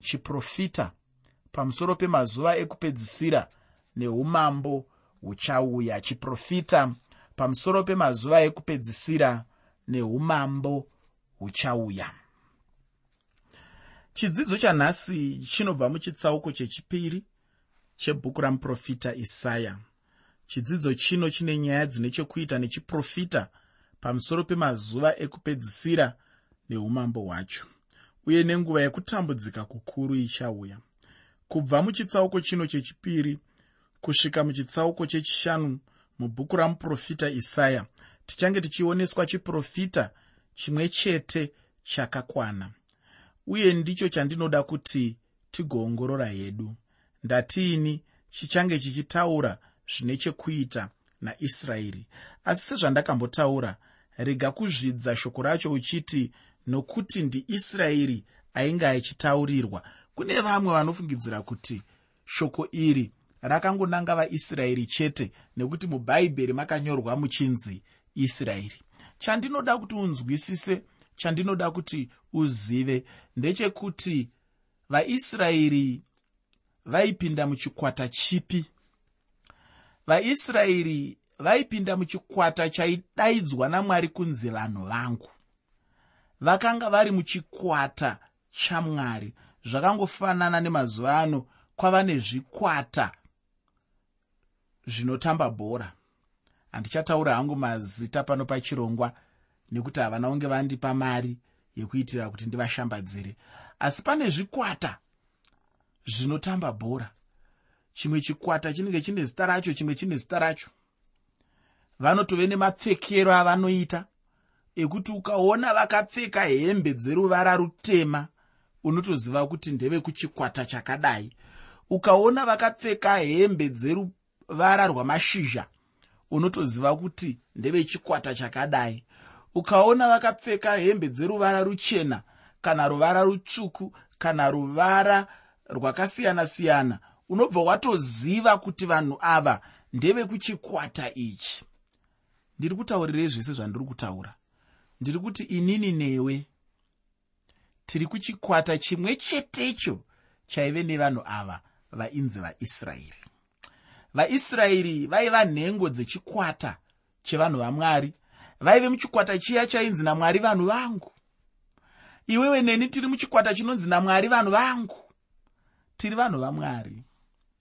chiprofita pamusoro pemazuva ekupedzisira neumambo huchauya. Chiprofita pamusoro pemazuva ekupedzisira neumambo huchauya. Chidzidzo chanhasi chinobva muchitsauko chechipiri chebhuku ramuprofita isaya. Chidzidzo chino chine nyaya dzine chekuita nechiprofita pamusoro pemazuva ekupedzisira neumambo hwacho uye nenguva yekutambudzika kukuru ichauya. Kubva muchitsauko chino chechipiri kusvika muchitsauko chechishanu mubhuku ramuprofita isaya tichange tichioneswa chiprofita chimwe chete chakakwana. Uye ndicho chandinoda kuti tigoongorora hedu. Ndatiini chichange chichitaura zvine chekuita naisraeri. Asi sezvandakambotaura rega kuzvidza shoko racho uchiti nokuti ndiisraeri ainge achitaurirwa. Kune vamwe vanofungidzira kuti shoko iri rakangonanga vaisraeri chete nekuti mubhaibheri makanyorwa muchinzi israeri. Chandinoda kuti unzwisise chandinoda kuti uzive ndechekuti vaisraeri vaipinda muchikwata chipi? Vaisraeri vaipinda muchikwata chaidaidzwa namwari kunzi vanhu vangu vakanga vari muchikwata chamwari zvakangofanana nemazuva ano kwava nezvikwata zvinotamba bhora. Handichataura hangu mazita pano pachirongwa nekuti havana kunge vandipa mari yekuitira kuti ndivashambadzire. Asi pane zvikwata zvinotamba bhora. Chimwe chikwata chinenge chine zita racho chimwe chine zita racho. Vanotove nemapfekero avanoita ekuti ukaona vakapfeka hembe dzeruvara rutema unotoziva kuti ndevekuchikwata chakadai. Ukaona vakapfeka hembe dzeruvara rwamashizha unotoziva kuti ndevechikwata chakadai. Ukaona vakapfeka hembe dzeruvara ruchena kana ruvara rutsvuku kana ruvara rwakasiyana-siyana unobva watoziva kuti vanhu ava ndevekuchikwata ichi. Ndiri kutaurirei zvese zvandiri kutaura ndiri kuti inini newe tiri kuchikwata chimwe chetecho chaive nevanhu ava vainzi vaisraeri. Vaisraeri vaiva nhengo dzechikwata chevanhu vamwari vaive muchikwata chiya chainzi namwari vanhu vangu. Iwewe neni tiri muchikwata chinonzi namwari vanhu vangu. Tiri vanhu vamwari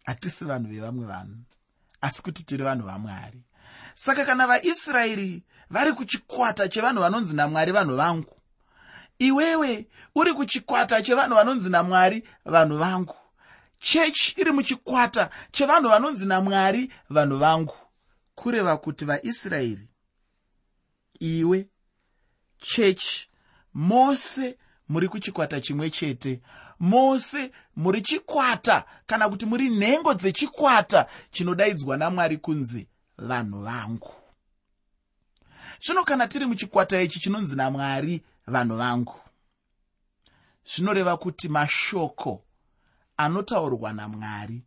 hatisi vanhu vevamwe vanhu asi kuti tiri vanhu vamwari. Saka kana vaisraeri vari kuchikwata chevanhu vanonzi namwari vanhu vangu. Iwewe uri kuchikwata chevanhu vanonzi namwari vanhu vangu. Chechi iri muchikwata chevanhu vanonzi namwari vanhu vangu. Kureva kuti vaisraeri iwe chechi mose muri kuchikwata chimwe chete. Mose muri chikwata kana kuti muri nhengo dzechikwata chinodaidzwa namwari kunzi vanhu vangu zvino kana tiri muchikwata ichi chinonzi namwari vanhu vangu zvinoreva kuti mashoko anotaurwa namwari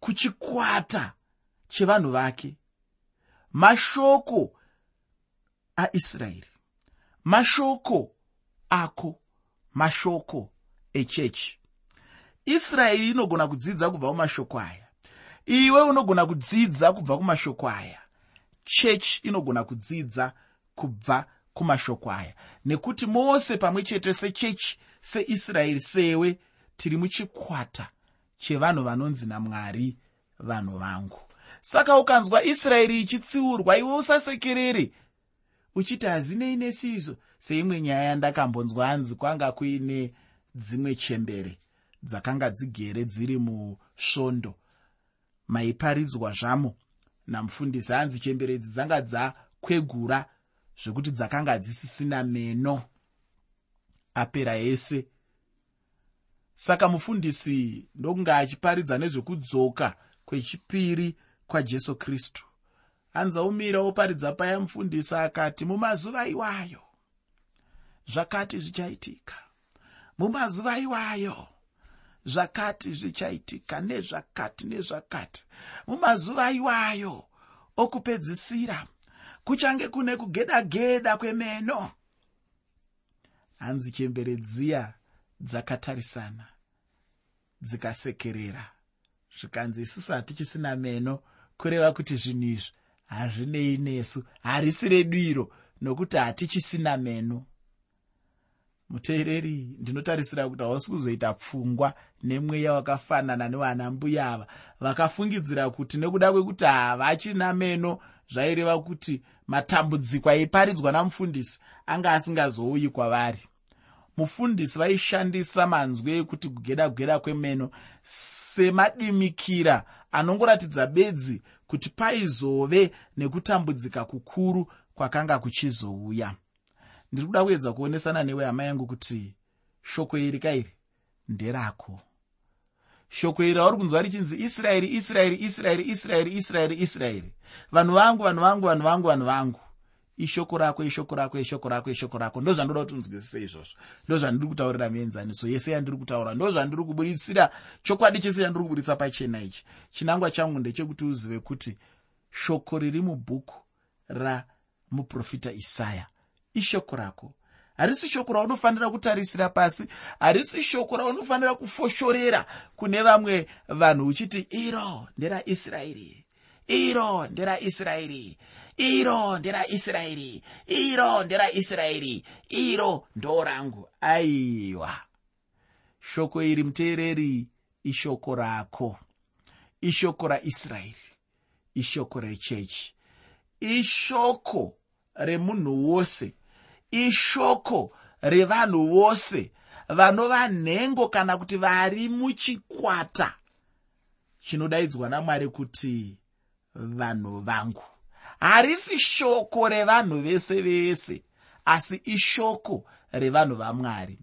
kuchikwata chevanhu vake mashoko aisraeri mashoko ako mashoko echechi. Israeri inogona kudzidza kubva kumashoko aya. Iwe unogona kudzidza kubva kumashoko aya chechi inogona kudzidza kubva kumashoko aya. Nekuti mose pamwe chete sechechi seisraeri sewe tiri muchikwata chevanhu vanonzi namwari vanhu vangu. Saka ukanzwa israeri ichitsiurwa iwe usasekerere. Uchiti hazinei nesiizvo seimwe nyaya yandakambonzwa hanzi kwanga kuine dzimwe chembere dzakanga dzigere dziri musvondo. Maiparidzwa zvamo namufundisi. Hanzi chembere idzi dzanga dzakwegura zvekuti dzakanga dzisisina meno. Apera ese. Saka mufundisi ndokunge achiparidza nezvekudzoka kwechipiri kwajesu kristu hanzi aumira oparidza paya mufundisi akati mumazuva iwayo. Zvakati zvichaitika. Mumazuva iwayo zvakati zvichaitika nezvakati nezvakati. Mumazuva iwayo okupedzisira kuchange kune kugeda geda kwemeno. Hanzi chembere dziya dzakatarisana dzikasekerera. Zvikanzi isusu hatichisina meno kureva kuti zvinhu izvi hazvinei nesu harisi redu iro nokuti hatichisina meno muteereri ndinotarisira kuti hausi kuzoita pfungwa nemweya wakafanana nevana mbuya ava. Vakafungidzira kuti nekuda kwekuti havachina meno zvaireva kuti matambudziko aiparidzwa namufundisi anga asingazouyi kwavari. Mufundisi vaishandisa manzwi ekuti kugeda gwera kwemeno semadimikira anongoratidza bedzi kuti paizove nekutambudzika kukuru kwakanga kuchizouya ndiri kuda kuedza kuonesana newe hama yangu kuti shoko iri kairi nderako. Shoko iri rauri kunzwa richinzi israeri israeri israeri israeri israeri israeri. Vanhu vangu vanhu vangu vanhu vangu vanhu vangu. Ishoko rako ishoko rako ishoko rako ishoko rako. Ndo zvandoda kuti unzwisise izvozvo. Ndo zvandiri kutaurira mienzaniso yese yandiri kutaura. Ndo zvandiri kuburitsira chokwadi chese yandiri kuburitsa pachena ichi. Chinangwa changu ndechekuti uzive kuti shoko riri mubhuku ramuprofita isaya ishoko rako. Harisi shoko raunofanira kutarisira pasi harisi shoko raunofanira kufoshorera kune vamwe vanhu uchiti iro nderaisraeri iro nderaisraeri iro nderaisraeri iro nderaisraeri iro ndo rangu. Aiwa. Shoko iri muteereri ishoko rako. Ishoko raisraeri ishoko rechechi. Ishoko remunhu wose ishoko revanhu vose vanova nhengo kana kuti vari muchikwata. Chinodaidzwa namwari kuti vanhu vangu harisi shoko revanhu vese vese asi ishoko revanhu vamwari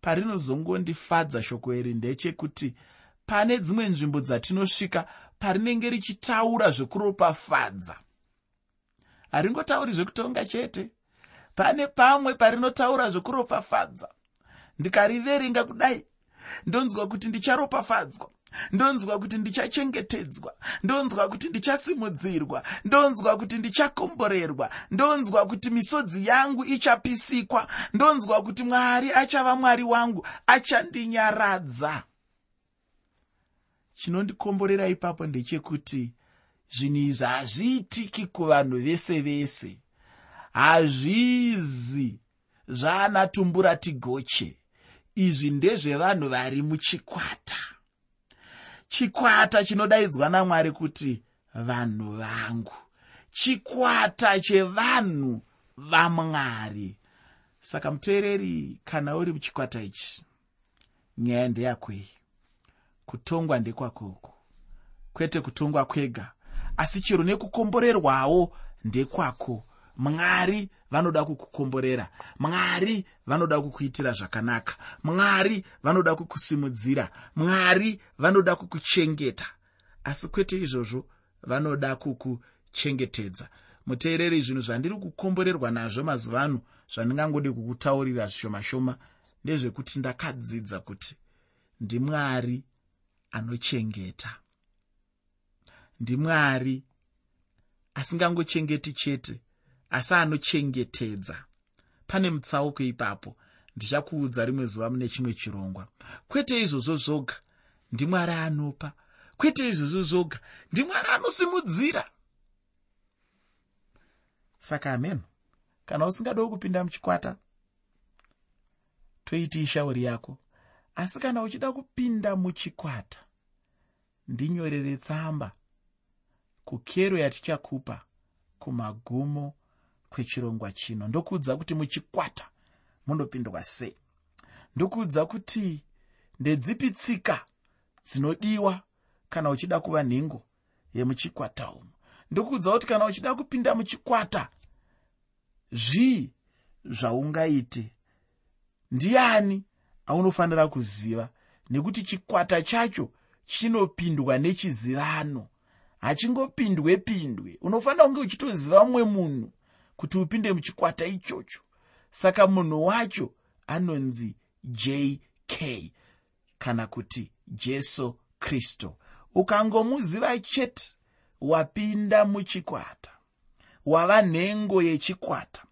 parinozongondifadza shoko iri ndechekuti pane dzimwe nzvimbo dzatinosvika parinenge richitaura zvekuropafadza. Haringotauri zvekutonga chete pane pamwe parinotaura zvekuropafadza ndikariverenga kudai. Ndonzwa kuti ndicharopafadzwa. Ndonzwa kuti ndichachengetedzwa. Ndonzwa kuti ndichasimudzirwa. Ndonzwa kuti ndichakomborerwa. Ndonzwa kuti misodzi yangu ichapisikwa. Ndonzwa kuti mwari achava mwari wangu achandinyaradza. Chinondikomborera ipapo ndechekuti zvinhu izvi hazviitiki kuvanhu vese vese hazvizi zvaanatumbura tigoche. Izvi ndezvevanhu vari muchikwata. Chikwata chinodaidzwa namwari kuti vanhu vangu. Chikwata chevanhu vamwari. Saka muteereri kana uri muchikwata ichi nyaya ndeyakwei? Kutongwa ndekwakoku kwete kutongwa kwega. Asi chero nekukomborerwawo ndekwako mwari vanoda kukukomborera. Mwari vanoda kukuitira zvakanaka. Mwari vanoda kukusimudzira. Mwari vanoda kukuchengeta. Asi kwete izvozvo vanoda kukuchengetedza. Muteereri zvinhu zvandiri kukomborerwa nazvo mazuva ano zvandingangodi kukutaurira zvishoma shoma ndezvekuti ndakadzidza kuti ndimwari anochengeta. Ndimwari asingangochengeti chete asi anochengetedza. Pane mutsauko ipapo. Ndichakuudza rimwe zuva mune chimwe chirongwa. Kwete izvozvo zvoga ndimwari anopa. Kwete izvozvo zvoga ndimwari anosimudzira. Saka ameno kana usingadiwo kupinda muchikwata toiti ishauri yako. Asi kana uchida kupinda muchikwata ndinyorere tsamba kukero yatichakupa kumagumo kwechirongwa chino. Ndokuudza kuti muchikwata munopindwa sei. Ndokuudza kuti ndedzipi tsika dzinodiwa kana uchida kuva nhengo yemuchikwata umu. Ndokuudza kuti kana uchida kupinda muchikwata zvii zvaungaite? Ndiani aunofanira kuziva? Nekuti chikwata chacho chinopindwa nechizivano hachingopindwe pindwe unofanira kunge uchitoziva mumwe munhu kuti upinde muchikwata ichocho. Saka munhu wacho anonzi jk kana kuti jesu kristu ukangomuziva chete wapinda muchikwata wava nhengo yechikwata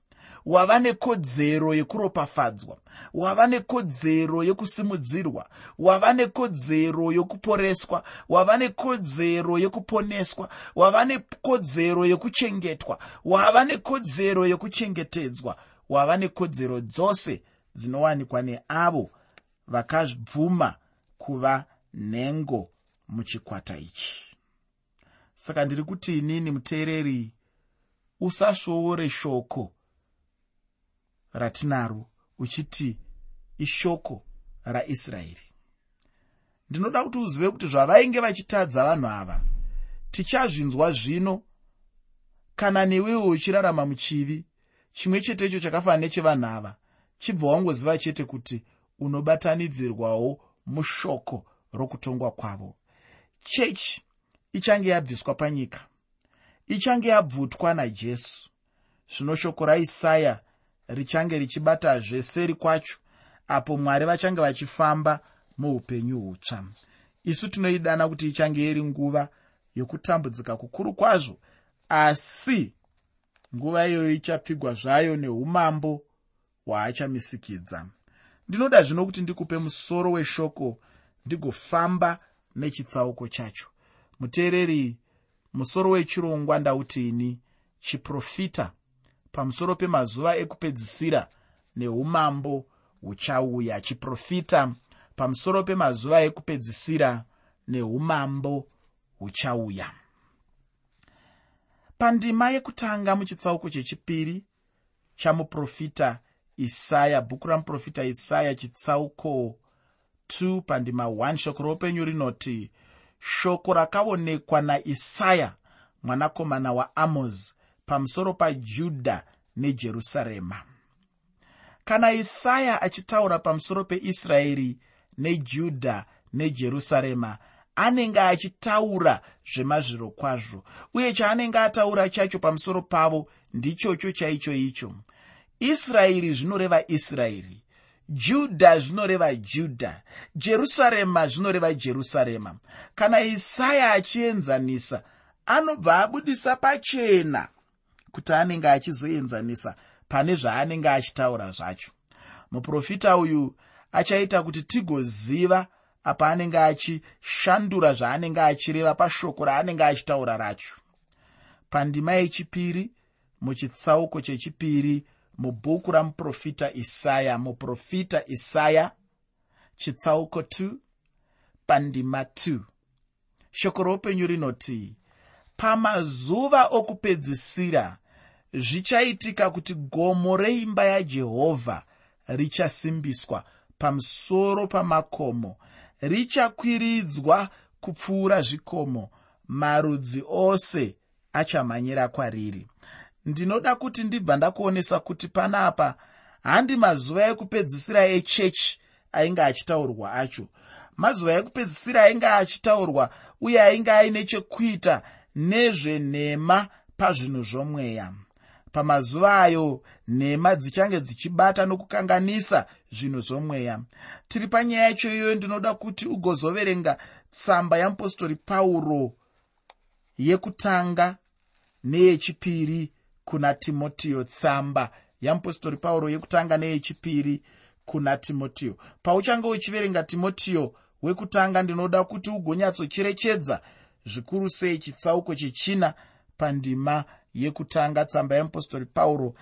wava nekodzero yekuropafadzwa wava nekodzero yekusimudzirwa wava nekodzero yokuporeswa wava nekodzero yokuponeswa wava nekodzero yokuchengetwa wava nekodzero yokuchengetedzwa wava nekodzero dzose dzinowanikwa neavo vakabvuma kuva nhengo muchikwata ichi. Saka ndiri kuti inini muteereri usasvoore shoko ratinaro uchiti ishoko raisraeri. Ndinoda kuti uzive kuti zvavainge vachitadza vanhu ava tichazvinzwa zvino. Kana newewo uchirarama muchivi chimwe chetecho chakafanana nechevanhu ava chibva wangoziva chete kuti unobatanidzirwawo mushoko rokutongwa kwavo. Chechi ichange yabviswa panyika ichange yabvutwa najesu. Zvino shoko raisaya richange richibatazve seri kwacho apo mwari vachange vachifamba muupenyu hutsva. Isu tinoidana kuti ichange iri nguva yokutambudzika kukuru kwazvo asi nguva iyoyo ichapfigwa zvayo neumambo hwaachamisikidza ndinoda zvino kuti ndikupe musoro weshoko ndigofamba nechitsauko chacho. Muteereri musoro wechirongwa ndautini chiprofita pamusoro pemazuva ekupedzisira neumambo huchauya. Chiprofita pamusoro pemazuva ekupedzisira neumambo huchauya. Pandima yekutanga muchitsauko chechipiri chamuprofita isaya bhuku ramuprofita isaya chitsauko 2 pandima 1 shoko roupenyu rinoti shoko rakaonekwa naisaya mwanakomana waamozi pamusoro pajudha nejerusarema. Kana isaya achitaura pamusoro peisraeri nejudha nejerusarema anenge achitaura zvemazviro kwazvo uye chaanenge ataura chacho pamusoro pavo ndichocho chaicho icho. Israeri zvinoreva israeri judha zvinoreva judha jerusarema zvinoreva jerusarema. Kana isaya achienzanisa anobva abudisa pachena kuti anenge achizoenzanisa pane zvaanenge achitaura zvacho. Muprofita uyu achaita kuti tigoziva apa anenge achishandura zvaanenge achireva pashoko raanenge achitaura racho. Pandima yechipiri muchitsauko chechipiri mubhuku ramuprofita isaya muprofita isaya chitsauko 2 pandima 2 shoko roupenyu rinoti pamazuva okupedzisira zvichaitika kuti gomo reimba yajehovha richasimbiswa pamusoro pamakomo. Richakwiridzwa kupfuura zvikomo. Marudzi ose achamhanyira kwariri. Ndinoda kuti ndibva ndakuonesa kuti panapa handi mazuva ekupedzisira echechi ainge achitaurwa acho. Mazuva ekupedzisira ainge achitaurwa uye ainge aine chekuita nezvenhema pazvinhu zvomweya pamazuva ayo nhema dzichange dzichibata nokukanganisa zvinhu zvomweya. Tiri panyaya yacho iyoyo ndinoda kuti ugozoverenga tsamba yamupostori pauro yekutanga neyechipiri kuna timotiyo tsamba yamupostori pauro yekutanga neyechipiri kuna timotiyo pauchange uchiverenga timotiyo wekutanga ndinoda kuti ugonyatsocherechedza zvikuru sei chitsauko chechina pandima yekutanga tsamba yeapostori pauro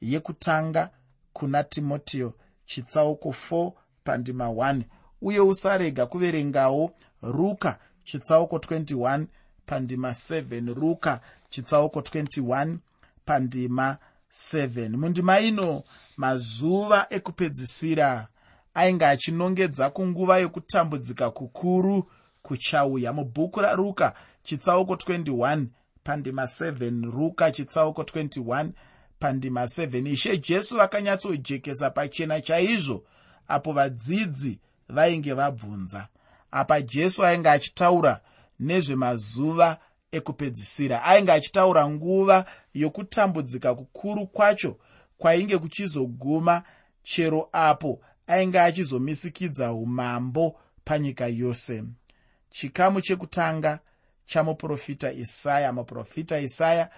yekutanga kuna timotiyo chitsauko 4 pandima 1 uye usarega kuverengawo ruka chitsauko 21 pandima 7 ruka chitsauko 21 pandima 7 mundima ino mazuva ekupedzisira ainge achinongedza kunguva yokutambudzika kukuru kuchauya. Mubhuku raruka chitsauko 21 pandima 7 ruka chitsauko 21 pandima 7 ishe jesu vakanyatsojekesa pachena chaizvo apo vadzidzi vainge vabvunza. Apa jesu ainge achitaura nezvemazuva ekupedzisira ainge achitaura nguva yokutambudzika kukuru kwacho kwainge kuchizoguma chero apo ainge achizomisikidza umambo panyika yose. Chikamu chekutanga chamuprofita isaya. Muprofita isaya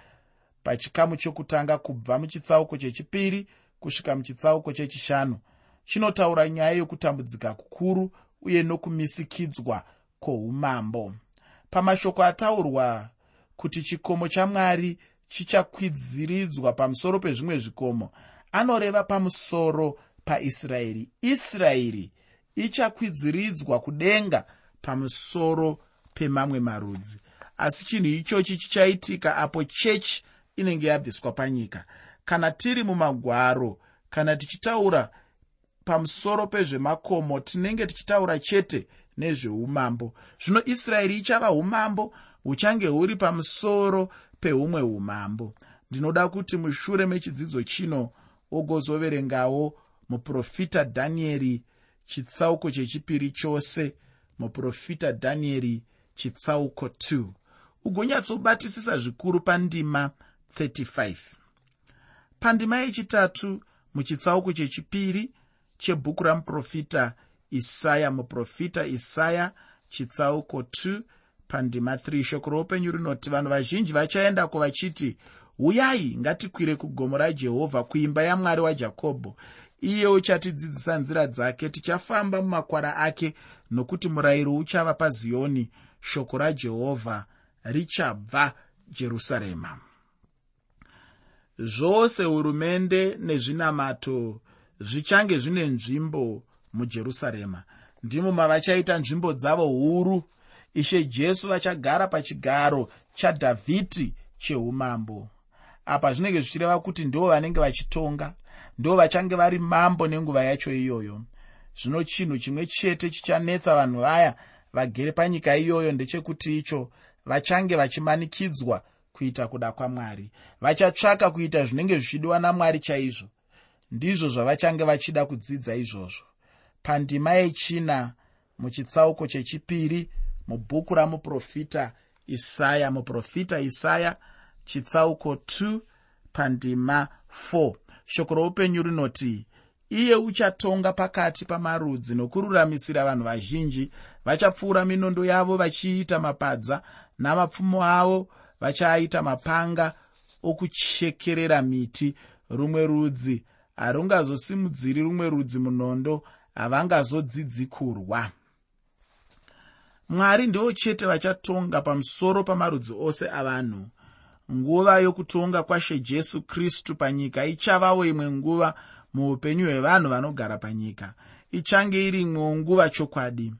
pachikamu chokutanga kubva muchitsauko chechipiri kusvika muchitsauko chechishanu. Chinotaura nyaya yokutambudzika kukuru uye nokumisikidzwa kwoumambo. Pamashoko ataurwa kuti chikomo chamwari chichakwidziridzwa pamusoro pezvimwe zvikomo anoreva pamusoro paisraeri. Israeri ichakwidziridzwa kudenga pamusoro pemamwe marudzi. Asi chinhu ichochi chichaitika apo chechi inenge yabviswa panyika. Kana tiri mumagwaro kana tichitaura pamusoro pezvemakomo tinenge tichitaura chete nezveumambo. Zvino israeri ichava umambo huchange huri pamusoro peumwe umambo. Ndinoda kuti mushure mechidzidzo chino ogozoverengawo muprofita dhanieri chitsauko chechipiri chose. Muprofita dhanieri chitsauko 2 ugonyatsobatisisa zvikuru pandima 35 pandima yechitatu muchitsauko chechipiri chebhuku ramuprofita isaya muprofita isaya chitsauko 2 pandima 3 shoko roupenyu rinoti vanhu vazhinji vachaendako vachiti uyai ngatikwire kugomo rajehovha kuimba yamwari wajakobho iye uchatidzidzisa nzira dzake tichafamba mumakwara ake nokuti murayiro uchava paziyoni shoko rajehovha richabva jerusarema. Zvose hurumende nezvinamato zvichange zvine nzvimbo mujerusarema. Ndimo mavachaita nzvimbo dzavo huru. Ishe jesu vachagara pachigaro chadhavhidhi cheumambo. Apa zvinenge zvichireva kuti ndo vanenge vachitonga ndo vachange vari mambo nenguva yacho iyoyo. Zvino chinhu chimwe chete chichanetsa vanhu vaya vagere panyika iyoyo ndechekuti icho vachange vachimanikidzwa kuita kuda kwamwari. Vachatsvaka kuita zvinenge zvichidiwa namwari chaizvo. Ndizvo zvavachange vachida kudzidza izvozvo. Pandima yechina muchitsauko chechipiri mubhuku ramuprofita isaya muprofita isaya chitsauko 2 pandima 4 shoko roupenyu rinoti iye uchatonga pakati pamarudzi nokururamisira vanhu vazhinji vachapfuura minondo yavo vachiita mapadza namapfumo avo vachaaita mapanga okuchekerera miti. Rumwe rudzi harungazosimudziri rumwe rudzi munondo havangazodzidzi kurwa. Mwari ndivo chete vachatonga pamusoro pamarudzi ose avanhu. Nguva yokutonga kwashe jesu kristu panyika ichavawo imwe nguva muupenyu hwevanhu vanogara panyika. Ichange iri imwewo nguva chokwadi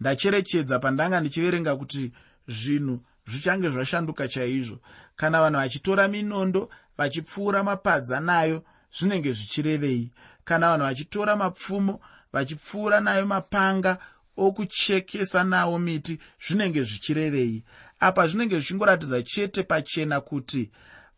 ndacherechedza pandanga ndichiverenga kuti zvinhu zvichange zvashanduka chaizvo. Kana vanhu vachitora minondo vachipfuura mapadza nayo zvinenge zvichirevei. Kana vanhu vachitora mapfumo vachipfuura nayo mapanga okuchekesa nawo miti zvinenge zvichirevei. Apa zvinenge zvichingoratidza chete pachena kuti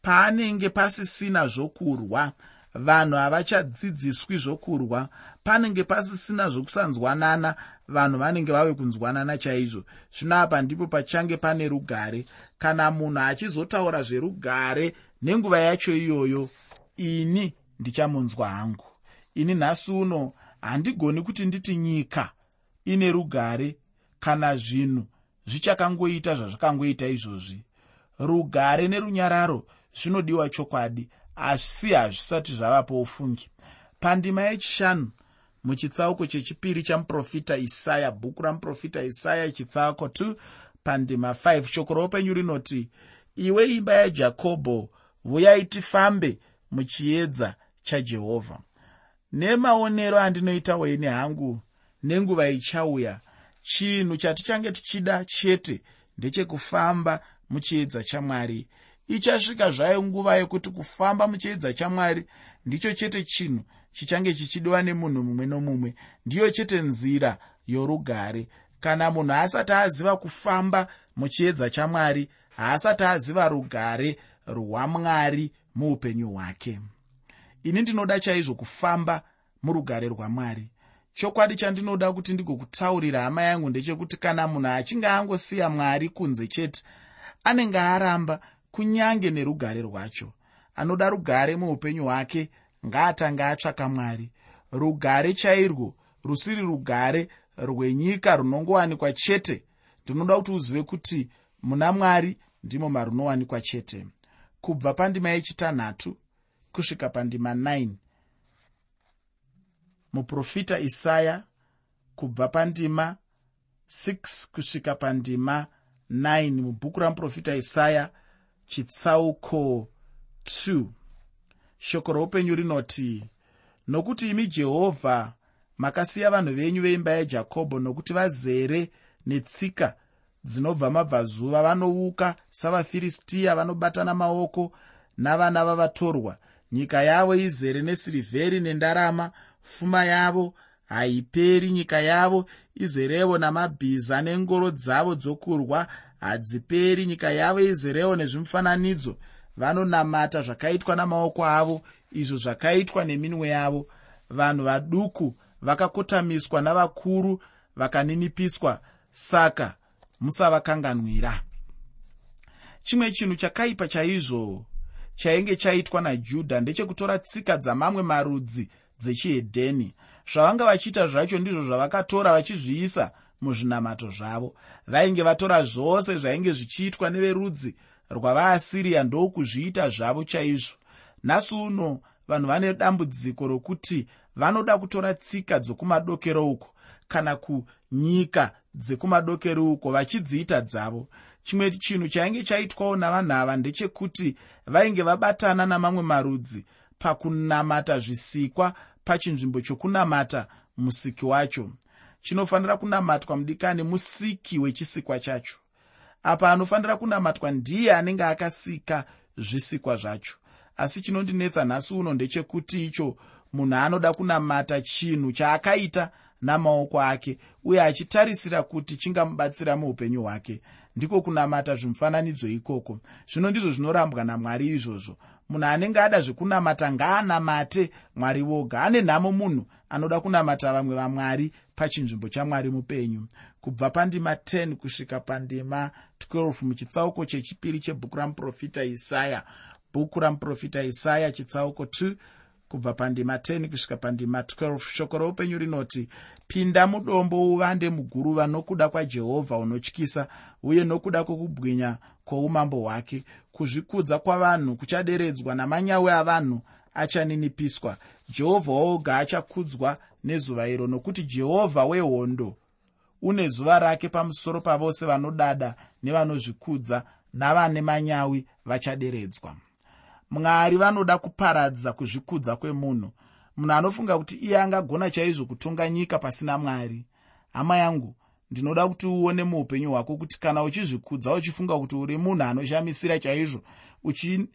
paanenge pasisina zvokurwa vanhu havachadzidziswi zvokurwa panenge pasisina zvokusanzwanana vanhu vanenge vave kunzwanana chaizvo. Zvino apa ndipo pachange pane rugare. Kana munhu achizotaura zverugare nenguva yacho iyoyo ini ndichamunzwa hangu. Ini nhasi uno handigoni kuti nditi nyika ine rugare kana zvinhu zvichakangoita zvazvakangoita izvozvi. Rugare nerunyararo zvinodiwa chokwadi asi hazvisati zvavapo ufungi pandima yechishanu muchitsauko chechipiri chamuprofita isaya bhuku ramuprofita isaya chitsauko 2 pandima 5 shoko roupenyu rinoti iwe imba yajakobho vuyai tifambe muchiedza chajehovha nemaonero andinoitawo ini hangu nenguva ichauya chinhu chatichange tichida chete ndechekufamba muchiedza chamwari ichasvika zvayo nguva yekuti kufamba muchiedza chamwari ndicho chete chinhu chichange chichidiwa nemunhu mumwe nomumwe ndiyo chete nzira yorugare. Kana munhu asati aziva kufamba muchiedza chamwari haasati aziva rugare rwamwari muupenyu hwake. Ini ndinoda chaizvo kufamba murugare rwamwari. Chokwadi chandinoda kuti ndigokutaurira hama yangu ndechekuti kana munhu achinge angosiya mwari kunze chete anenge aramba kunyange nerugare rwacho. Anoda rugare muupenyu hwake ngaatange atsvaka mwari. Rugare chairwo rusiri rugare rwenyika runongowanikwa chete. Ndinoda kuti uzive kuti muna mwari ndimo marunowanikwa chete. Kubva pandima yechitanhatu kusvika pandima 9 muprofita isaya kubva pandima 6 kusvika pandima 9 mubhuku ramuprofita isaya chitsauko 2 shoko roupenyu rinoti nokuti imi jehovha makasiya vanhu venyu veimba yajakobho nokuti vazere netsika dzinobva mabvazuva vanouka savafiristiya vanobatana maoko navana vavatorwa. Nyika yavo izere nesirivheri nendarama pfuma yavo haiperi. Nyika yavo izerevo namabhiza nengoro dzavo dzokurwa hadziperi. Nyika yavo izerewo nezvimufananidzo vanonamata zvakaitwa namaoko avo izvo zvakaitwa neminwe yavo. Vanhu vaduku vakakotamiswa navakuru vakaninipiswa saka musavakanganwira. Chimwe chinhu chakaipa chaizvo chainge chaitwa najudha ndechekutora tsika dzamamwe marudzi dzechihedheni. Zvavanga vachiita zvacho ndizvo zvavakatora vachizviisa muzvinamato zvavo. Vainge vatora zvose zvainge zvichiitwa neverudzi rwavaasiriya ndokuzviita zvavo chaizvo. Nhasi uno vanhu vane dambudziko rokuti vanoda kutora tsika dzokumadokero uko kana kunyika dzekumadokero uko vachidziita dzavo. Chimwe chinhu chainge chaitwawo navanhu ava ndechekuti vainge vabatana namamwe marudzi pakunamata zvisikwa pachinzvimbo chokunamata musiki wacho. Chinofanira kunamatwa mudikani musiki wechisikwa chacho apa anofanira kunamatwa ndiye anenge akasika zvisikwa zvacho. Asi chinondinetsa nhasi uno ndechekuti icho munhu anoda kunamata chinhu chaakaita namaoko ake uye achitarisira kuti chingamubatsira muupenyu hwake. Ndiko kunamata zvimufananidzo ikoko. Zvino ndizvo zvinorambwa namwari izvozvo. Munhu anenge ada zvekunamata ngaanamate mwari voga ane nhamo munhu anoda kunamata vamwe vamwari pachinzvimbo chamwari mupenyu. Kubva pandima 10 kusvika pandima 12 muchitsauko chechipiri chebhuku ramuprofita isaya. Bhuku ramuprofita isaya chitsauko 2 kubva pandima 10 kusvika pandima 12 shoko roupenyu rinoti pinda mudombo uvande muguruva nokuda kwajehovha unotyisa uye nokuda kwokubwinya kwoumambo hwake. Kuzvikudza kwavanhu kuchaderedzwa namanyawi avanhu achaninipiswa jehovha woga achakudzwa nezuva iro nokuti jehovha wehondo une zuva rake pamusoro pavose vanodada nevanozvikudza navane manyawi vachaderedzwa. Mwari vanoda kuparadza kuzvikudza kwemunhu. Munhu anofunga kuti iye angagona chaizvo kutonga nyika pasina mwari. Hama yangu ndinoda kuti uone muupenyu hwako kuti kana uchizvikudza uchifunga kuti uri munhu anoshamisira chaizvo uchida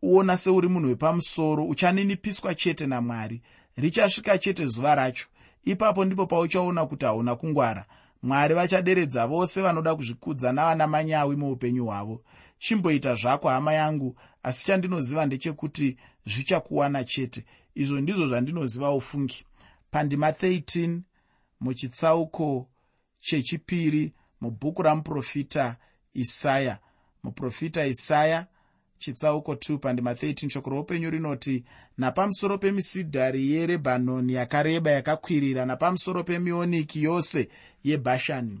kuona seuri munhu wepamusoro uchaninipiswa chete namwari richasvika chete zuva racho. Ipapo ndipo pauchaona kuti hauna kungwara. Mwari vachaderedza vose vanoda kuzvikudza navana manyawi muupenyu hwavo. Chimboita zvako hama yangu asi chandinoziva ndechekuti zvichakuwana chete. Izvo ndizvo zvandinoziva ufungi. Pandima 13 muchitsauko chechipiri mubhuku ramuprofita isaya. Muprofita isaya chitsauko 2 pandima 13 shoko roupenyu rinoti napamusoro pemisidhari yerebhanoni yakareba yakakwirira napamusoro pemioniki yose yebhashani.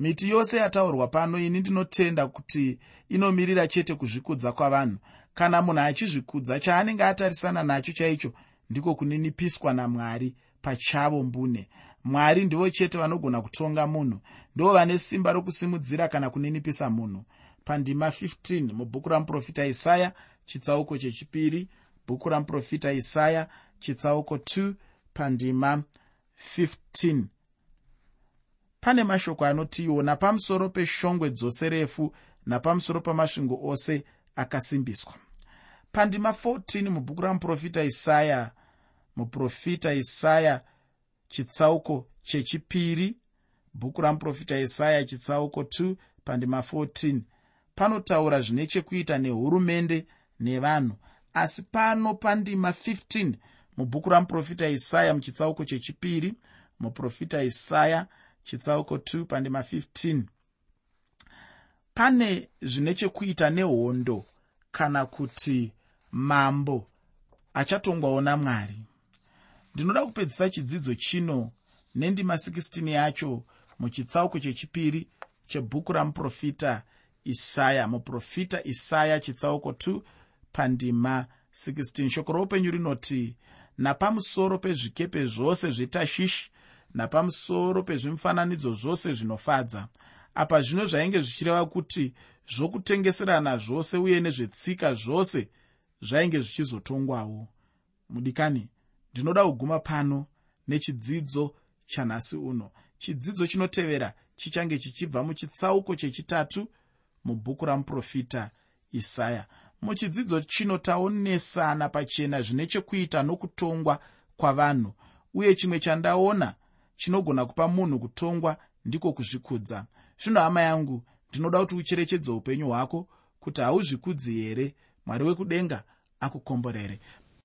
Miti yose yataurwa pano ini ndinotenda kuti inomirira chete kuzvikudza kwavanhu. Kana munhu achizvikudza chaanenge atarisana nacho chaicho ndiko kuninipiswa namwari pachavo mbune. Mwari ndivo chete vanogona kutonga munhu. Ndivo vane simba rokusimudzira kana kuninipisa munhu pandima 15 mubhuku ramuprofita isaya chitsauko chechipiri bhuku ramuprofita isaya chitsauko 2 pandima 15 pane mashoko anotiwo napamusoro peshongwe dzose refu napamusoro pamasvingo ose akasimbiswa. Pandima 14 mubhuku ramuprofita isaya muprofita isaya chitsauko chechipiri bhuku ramuprofita isaya chitsauko 2 pandima 14 panotaura zvine chekuita nehurumende nevanhu. Asi pano pandima 15 mubhuku ramuprofita isaya muchitsauko chechipiri muprofita isaya chitsauko 2 pandima 15 pane zvine chekuita nehondo kana kuti mambo achatongwawo namwari ndinoda kupedzisa chidzidzo chino nendima 16 yacho muchitsauko chechipiri chebhuku ramuprofita isaya muprofita isaya chitsauko 2 pandima 16 shoko roupenyu rinoti napamusoro pezvikepe zvose zvetashishi napamusoro pezvimufananidzo zvose zvinofadza. Apa zvino zvainge zvichireva kuti zvokutengeserana zvose uye nezvetsika zvose zvainge zvichizotongwawo. Mudikani ndinoda kuguma pano nechidzidzo chanhasi uno. Chidzidzo chinotevera chichange chichibva muchitsauko chechitatu mubhuku ramuprofita isaya. Muchidzidzo chino taonesana pachena zvine chekuita nokutongwa kwavanhu uye chimwe chandaona chinogona kupa munhu kutongwa ndiko kuzvikudza. Zvino hama yangu ndinoda kuti ucherechedze upenyu hwako kuti hauzvikudzi here? Mwari wekudenga akukomborere